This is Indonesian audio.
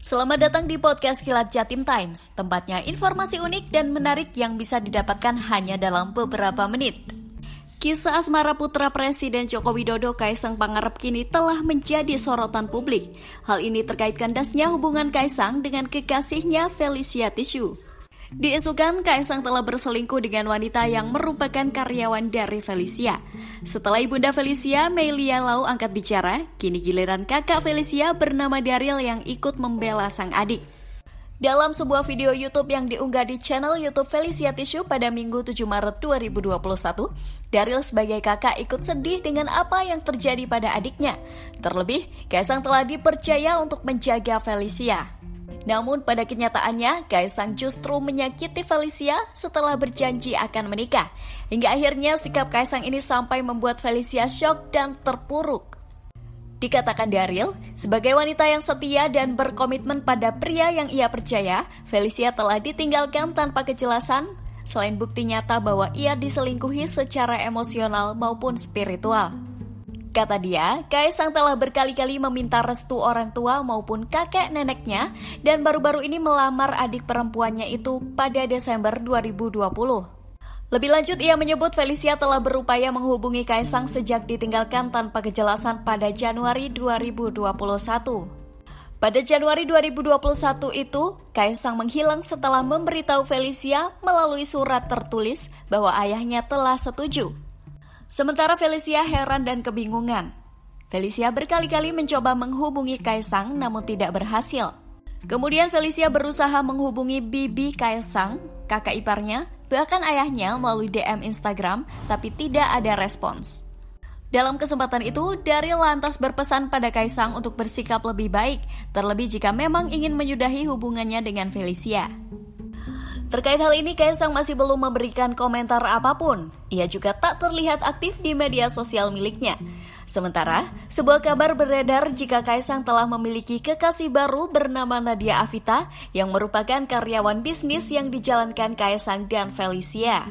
Selamat datang di podcast Kilat Jatim Times, tempatnya informasi unik dan menarik yang bisa didapatkan hanya dalam beberapa menit. Kisah asmara putra Presiden Joko Widodo Kaisang Pangarep kini telah menjadi sorotan publik. Hal ini terkait kandasnya hubungan Kaisang dengan kekasihnya Felicia Tisu. Diisukan Kaisang telah berselingkuh dengan wanita yang merupakan karyawan dari Felicia. Setelah ibunda Felicia, Melia Lau angkat bicara, kini giliran kakak Felicia bernama Daryl yang ikut membela sang adik. Dalam sebuah video YouTube yang diunggah di channel YouTube Felicia Tissue pada Minggu 7 Maret 2021, Daryl sebagai kakak ikut sedih dengan apa yang terjadi pada adiknya. Terlebih, Kaisang telah dipercaya untuk menjaga Felicia. Namun pada kenyataannya, Kaisang justru menyakiti Felicia setelah berjanji akan menikah. Hingga akhirnya sikap Kaisang ini sampai membuat Felicia shock dan terpuruk. Dikatakan Daryl, sebagai wanita yang setia dan berkomitmen pada pria yang ia percaya, Felicia telah ditinggalkan tanpa kejelasan, selain bukti nyata bahwa ia diselingkuhi secara emosional maupun spiritual. Kata dia, Kaisang telah berkali-kali meminta restu orang tua maupun kakek neneknya dan baru-baru ini melamar adik perempuannya itu pada Desember 2020. Lebih lanjut, ia menyebut Felicia telah berupaya menghubungi Kaisang sejak ditinggalkan tanpa kejelasan pada Januari 2021. Pada Januari 2021 itu, Kaisang menghilang setelah memberitahu Felicia melalui surat tertulis bahwa ayahnya telah setuju Sementara Felicia heran dan kebingungan. Felicia berkali-kali mencoba menghubungi Kaisang namun tidak berhasil. Kemudian Felicia berusaha menghubungi Bibi Kaisang, kakak iparnya, bahkan ayahnya melalui DM Instagram, tapi tidak ada respons. Dalam kesempatan itu, Daryl lantas berpesan pada Kaisang untuk bersikap lebih baik, terlebih jika memang ingin menyudahi hubungannya dengan Felicia. Terkait hal ini, Kaisang masih belum memberikan komentar apa pun. Ia juga tak terlihat aktif di media sosial miliknya. Sementara, sebuah kabar beredar jika Kaisang telah memiliki kekasih baru bernama Nadia Afita yang merupakan karyawan bisnis yang dijalankan Kaisang dan Felicia.